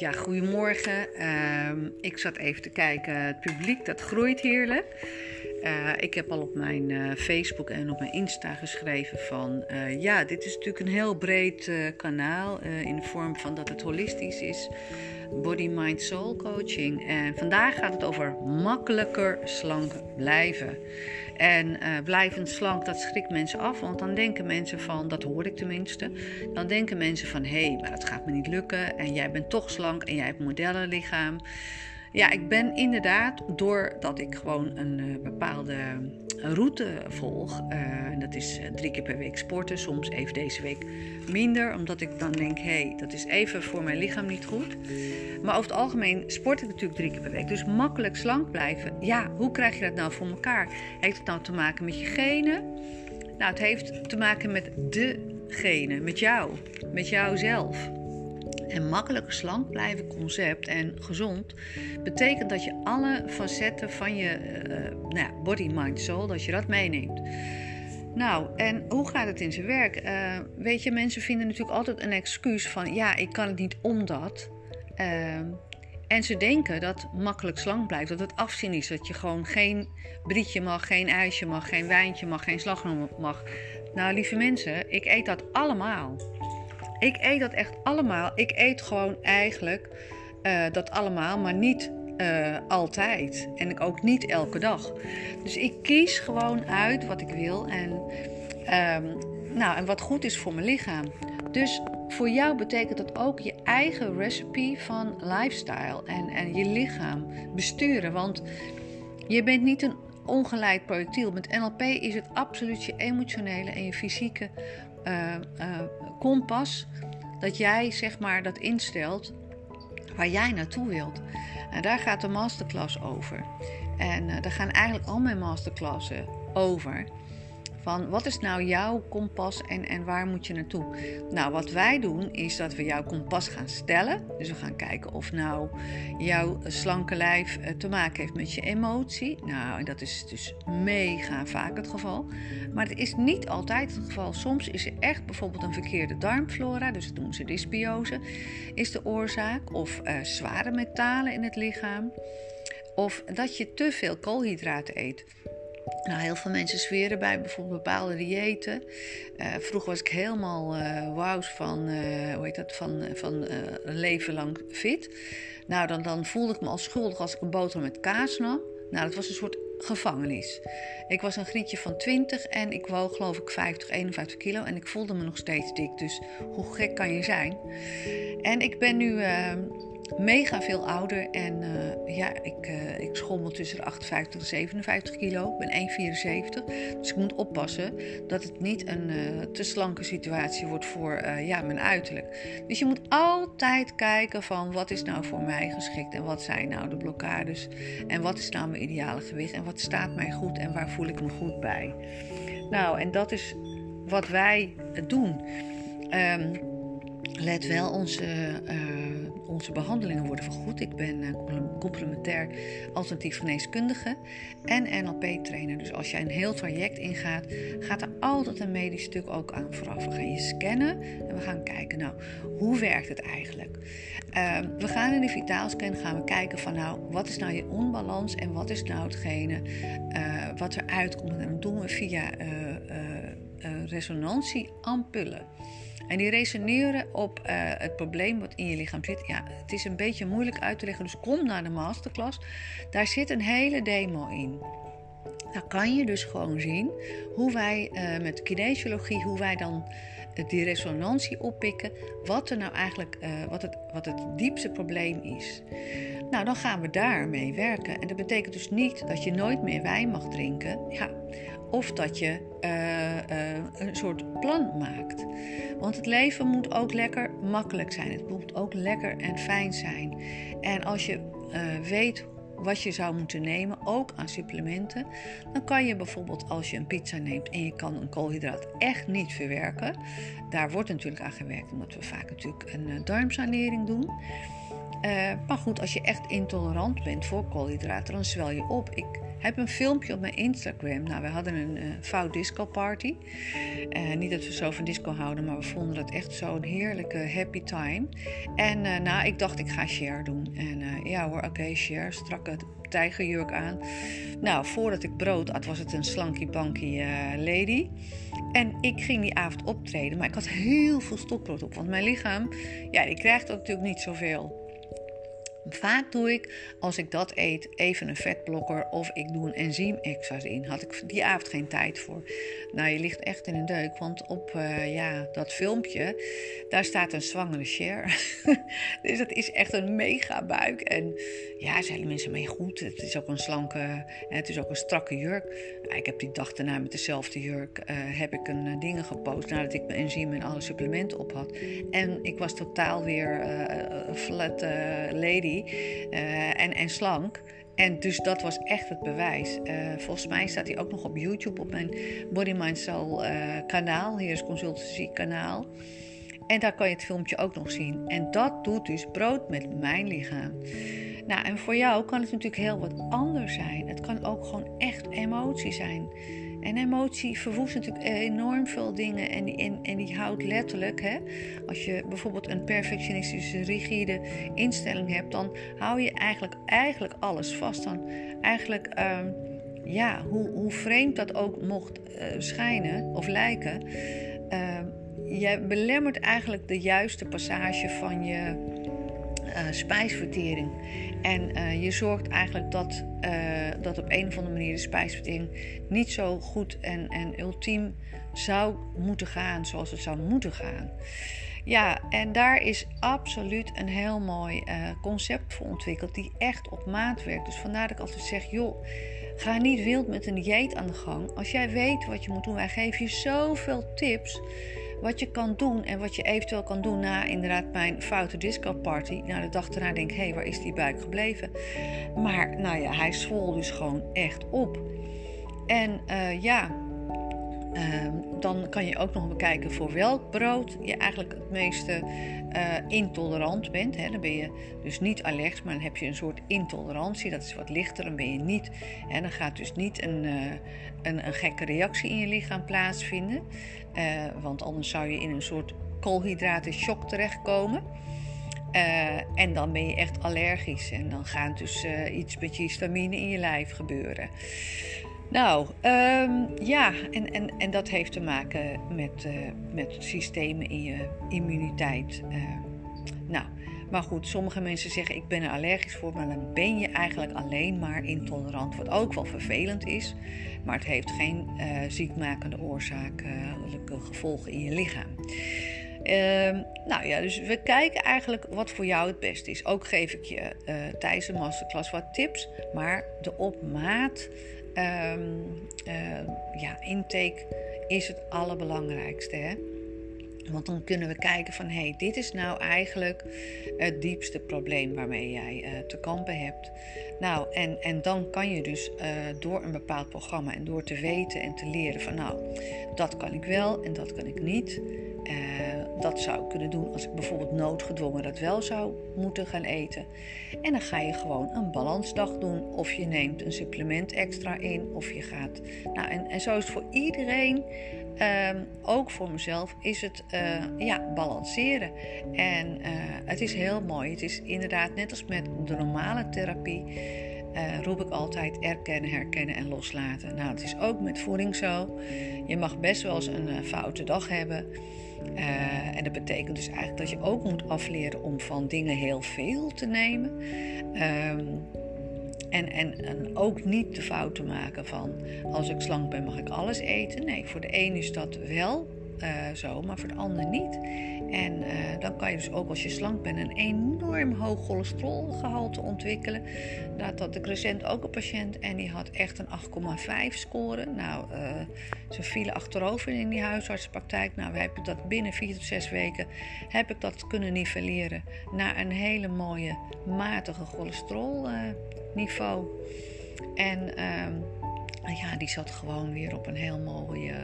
Ja, goedemorgen. Ehm, ik zat even te kijken. Het publiek, dat groeit heerlijk. Uh, ik heb al op mijn uh, Facebook en op mijn Insta geschreven van... Uh, ja, dit is natuurlijk een heel breed kanaal in de vorm van dat het holistisch is. Body, Mind, Soul coaching. En vandaag gaat het over makkelijker slank blijven. En blijvend slank, dat schrikt mensen af. Want dan denken mensen van, dat hoor ik tenminste. Dan denken mensen van, hé, hey, maar dat gaat me niet lukken. En jij bent toch slank en jij hebt modellenlichaam. Ja, ik ben inderdaad, doordat ik gewoon een uh, bepaalde route volg. Uh, dat is drie keer per week sporten, soms even deze week minder. Omdat ik dan denk, hé, hey, dat is even voor mijn lichaam niet goed. Maar over het algemeen sport ik natuurlijk drie keer per week. Dus makkelijk slank blijven. Ja, hoe krijg je dat nou voor elkaar? Heeft het nou te maken met je genen? Nou, het heeft te maken met de genen, met jou, met jouzelf. En makkelijker slank blijven concept en gezond betekent dat je alle facetten van je uh, nou ja, body, mind, soul, dat je dat meeneemt. Nou, en hoe gaat het in zijn werk? Uh, weet je, mensen vinden natuurlijk altijd een excuus van ja, ik kan het niet omdat. Uh, en ze denken dat makkelijk slank blijft, dat het afzien is. Dat je gewoon geen brietje mag, geen ijsje mag, geen wijntje mag, geen slagroom mag. Nou, lieve mensen, ik eet dat allemaal. Ik eet dat echt allemaal. Ik eet gewoon eigenlijk uh, dat allemaal, maar niet uh, altijd. En ik ook niet elke dag. Dus ik kies gewoon uit wat ik wil en, um, nou, en wat goed is voor mijn lichaam. Dus voor jou betekent dat ook je eigen recipe van lifestyle en, en je lichaam besturen. Want je bent niet een ongeleid projectiel. Met NLP is het absoluut je emotionele en je fysieke uh, uh, kompas. Dat jij zeg maar dat instelt waar jij naartoe wilt. En daar gaat de masterclass over. En uh, daar gaan eigenlijk al mijn masterclassen over. Van wat is nou jouw kompas en, en waar moet je naartoe? Nou, wat wij doen is dat we jouw kompas gaan stellen. Dus we gaan kijken of nou jouw slanke lijf eh, te maken heeft met je emotie. Nou, en dat is dus mega vaak het geval. Maar het is niet altijd het geval. Soms is er echt bijvoorbeeld een verkeerde darmflora, dus dat noemen ze dysbiose, is de oorzaak. Of uh, zware metalen in het lichaam. Of dat je te veel koolhydraten eet. Nou, heel veel mensen zweren bij bijvoorbeeld bepaalde diëten. Uh, vroeger was ik helemaal uh, van, uh, hoe heet dat, van, van leven lang fit. Nou, dan, dan voelde ik me al schuldig als ik een boterham met kaas nam. Nou, dat was een soort gevangenis. Ik was een grietje van 20 en ik woog geloof ik 50, 51 kilo. En ik voelde me nog steeds dik. Dus hoe gek kan je zijn? En ik ben nu mega veel ouder. En uh, ja, ik, uh, ik schommel tussen de 58 en 57 kilo. Ik ben 1,74. Dus ik moet oppassen dat het niet een uh, te slanke situatie wordt voor ja, mijn uiterlijk. Dus je moet altijd kijken van wat is nou voor mij geschikt. En wat zijn nou de blokkades. En wat is nou mijn ideale gewicht. En wat staat mij goed en waar voel ik me goed bij. Nou, en dat is wat wij doen. Um, let wel, onze, uh, onze behandelingen worden vergoed. Ik ben uh, complementair alternatief geneeskundige en NLP-trainer. Dus als jij een heel traject ingaat, gaat er altijd een medisch stuk ook aan vooraf. We gaan je scannen en we gaan kijken, nou, hoe werkt het eigenlijk? Uh, we gaan in de vitaalscan gaan we kijken van, nou, wat is nou je onbalans en wat is nou hetgene wat eruit komt. En dat doen we via resonantie-ampullen. En die resoneren op uh, het probleem wat in je lichaam zit. Ja, het is een beetje moeilijk uit te leggen, dus kom naar de masterclass. Daar zit een hele demo in. Daar kan je dus gewoon zien hoe wij uh, met kinesiologie, hoe wij dan die resonantie oppikken, wat er nou eigenlijk, wat, het, wat het diepste probleem is. Nou, dan gaan we daarmee werken. En dat betekent dus niet dat je nooit meer wijn mag drinken. Ja, of dat je uh, uh, een soort plan maakt. Want het leven moet ook lekker makkelijk zijn. Het moet ook lekker en fijn zijn. En als je uh, weet wat je zou moeten nemen, ook aan supplementen, dan kan je bijvoorbeeld als je een pizza neemt en je kan een koolhydraat echt niet verwerken. Daar wordt natuurlijk aan gewerkt, omdat we vaak natuurlijk een darmsanering doen. Maar goed, als je echt intolerant bent voor koolhydraten, dan zwel je op. Ik heb een filmpje op mijn Instagram. Nou, we hadden een uh, disco party. Uh, niet dat we zo van disco houden, maar we vonden dat echt zo'n heerlijke happy time. En uh, nou, ik dacht ik ga share doen. En ja hoor, oké, okay, share. Strakke tijgerjurk aan. Nou, voordat ik brood at, was het een slanky banky lady. En ik ging die avond optreden, maar ik had heel veel stokbrood op. Want mijn lichaam, ja, die krijgt dat natuurlijk niet zoveel. Vaak doe ik, als ik dat eet, even een vetblokker of ik doe een enzym extra's in. Had ik die avond geen tijd voor. Nou, je ligt echt in een deuk, want op uh, ja, dat filmpje, daar staat een zwangere share. dus dat is echt een mega buik. En ja, zeiden mensen mee goed. Het is ook een slanke, het is ook een strakke jurk. ik heb die dag daarna met dezelfde jurk, uh, heb ik een uh, dingen gepost nadat ik mijn enzym en alle supplementen op had. En ik was totaal weer flat lady. Eh, en, en slank. En dus dat was echt het bewijs. Uh, volgens mij staat hij ook nog op YouTube op mijn Body Mind Soul uh, kanaal, Heers Consultancy kanaal. En daar kan je het filmpje ook nog zien. En dat doet dus brood met mijn lichaam. Nou, en voor jou kan het natuurlijk heel wat anders zijn. Het kan ook gewoon echt emotie zijn. En emotie verwoest natuurlijk enorm veel dingen en en, en die houdt letterlijk, hè, als je bijvoorbeeld een perfectionistische, rigide instelling hebt, dan hou je eigenlijk, eigenlijk alles vast. Dan eigenlijk, uh, ja, hoe, hoe vreemd dat ook mocht uh, schijnen of lijken, uh, je belemmert eigenlijk de juiste passage van je spijsvertering. En uh, je zorgt eigenlijk dat, uh, dat op een of andere manier de spijsvertering niet zo goed en, en ultiem zou moeten gaan zoals het zou moeten gaan. Ja, en daar is absoluut een heel mooi concept voor ontwikkeld die echt op maat werkt. Dus vandaar dat ik altijd zeg, joh, ga niet wild met een dieet aan de gang. Als jij weet wat je moet doen, wij geven je zoveel tips wat je kan doen en wat je eventueel kan doen na inderdaad mijn foute disco party. Nou, de dag daarna denk ik, hé, waar is die buik gebleven? Maar nou ja, hij zwol dus gewoon echt op. En uh, ja, uh, dan kan je ook nog bekijken voor welk brood je eigenlijk het meeste uh, intolerant bent. Dan ben je dus niet allergisch, maar dan heb je een soort intolerantie. Dat is wat lichter. Dan ben je niet. En dan gaat dus niet een, uh, een, een, gekke reactie in je lichaam plaatsvinden. Uh, want anders zou je in een soort koolhydraten shock terechtkomen. en dan ben je echt allergisch. En dan gaat dus iets met je histamine in je lijf gebeuren. Nou, um, ja, en, en, en dat heeft te maken met, uh, met systemen in je immuniteit. Uh, nou, maar goed, sommige mensen zeggen ik ben er allergisch voor, maar dan ben je eigenlijk alleen maar intolerant. Wat ook wel vervelend is, maar het heeft geen uh, ziekmakende oorzakelijke gevolgen in je lichaam. Uh, nou ja, dus we kijken eigenlijk wat voor jou het beste is. Ook geef ik je uh, tijdens de masterclass wat tips, maar de op maat um, uh, ja, intake is het allerbelangrijkste. Hè? Want dan kunnen we kijken van hé, hey, dit is nou eigenlijk het diepste probleem waarmee jij uh, te kampen hebt. Nou, en, en dan kan je dus door een bepaald programma en door te weten en te leren van nou, dat kan ik wel en dat kan ik niet. Dat zou kunnen doen als ik bijvoorbeeld noodgedwongen dat wel zou moeten gaan eten. En dan ga je gewoon een balansdag doen. Of je neemt een supplement extra in. Of je gaat. Nou, en, en zo is het voor iedereen. Uh, ook voor mezelf is het uh, ja, balanceren. En uh, het is heel mooi. Het is inderdaad net als met de normale therapie. Uh, roep ik altijd erkennen, herkennen en loslaten. Nou, het is ook met voeding zo. Je mag best wel eens een foute dag hebben. Uh, en dat betekent dus eigenlijk dat je ook moet afleren om van dingen heel veel te nemen. En, en, en, ook niet de fout te maken van als ik slank ben mag ik alles eten. Nee, voor de een is dat wel uh, zo, maar voor de ander niet. En uh, dan kan je dus ook als je slank bent een enorm hoog cholesterolgehalte ontwikkelen. Dat had ik recent ook een patiënt en die had echt een 8,5 score. Nou, uh, ze vielen achterover in die huisartsenpraktijk. Nou, we hebben dat binnen 4 tot 6 weken heb ik dat kunnen nivelleren naar een hele mooie matige cholesterolniveau. en ja, die zat gewoon weer op een heel mooie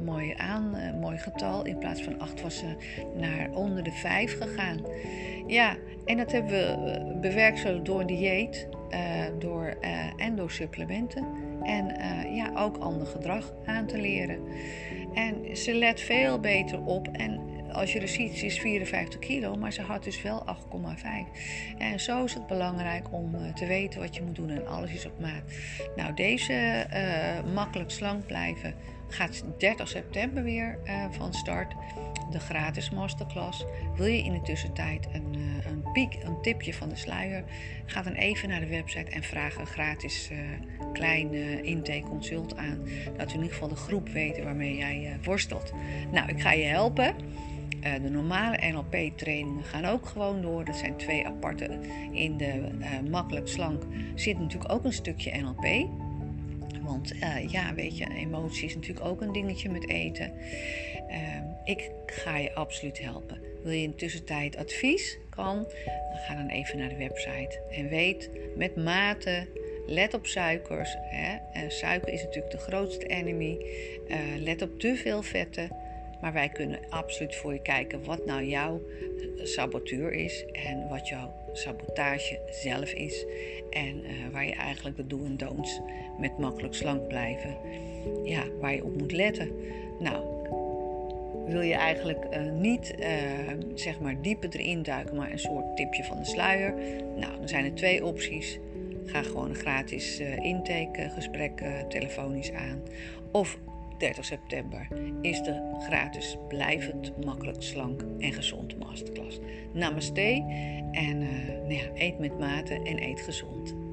mooi aan, uh, mooi getal. In plaats van 8 was ze naar onder de 5 gegaan. Ja, en dat hebben we bewerkstelligd door dieet uh, door, en door supplementen. En ja, ook ander gedrag aan te leren. En ze let veel beter op. En als je er ziet, ze is 54 kilo, maar ze had dus wel 8,5. En zo is het belangrijk om eh, te weten wat je moet doen en alles is op maat. Nou, deze uh, makkelijk slank blijven gaat 30 september weer uh, van start. De gratis masterclass. Wil je in de tussentijd een, uh, een piek, een tipje van de sluier? Ga dan even naar de website en vraag een gratis uh, klein intake consult aan. Dat we in ieder geval de groep weten waarmee jij worstelt. Nou, ik ga je helpen. De normale NLP-trainingen gaan ook gewoon door. Dat zijn twee aparte. In de makkelijk slank zit natuurlijk ook een stukje NLP. Want ja, weet je, emotie is natuurlijk ook een dingetje met eten. ik ga je absoluut helpen. Wil je in tussentijd advies? Kan. Dan ga dan even naar de website. En weet met mate. Let op suikers. Hè. suiker is natuurlijk de grootste enemy. let op te veel vetten. Maar wij kunnen absoluut voor je kijken wat nou jouw saboteur is en wat jouw sabotage zelf is. En uh, waar je eigenlijk de do en don'ts met makkelijk slank blijven, ja, waar je op moet letten. Nou, wil je eigenlijk uh, niet uh, zeg maar dieper erin duiken, maar een soort tipje van de sluier? Nou, dan zijn er twee opties. Ga gewoon een gratis intakegesprek telefonisch aan. Of 30 september is de gratis blijvend makkelijk slank en gezond masterclass. Namaste en uh, nou ja, eet met mate en eet gezond.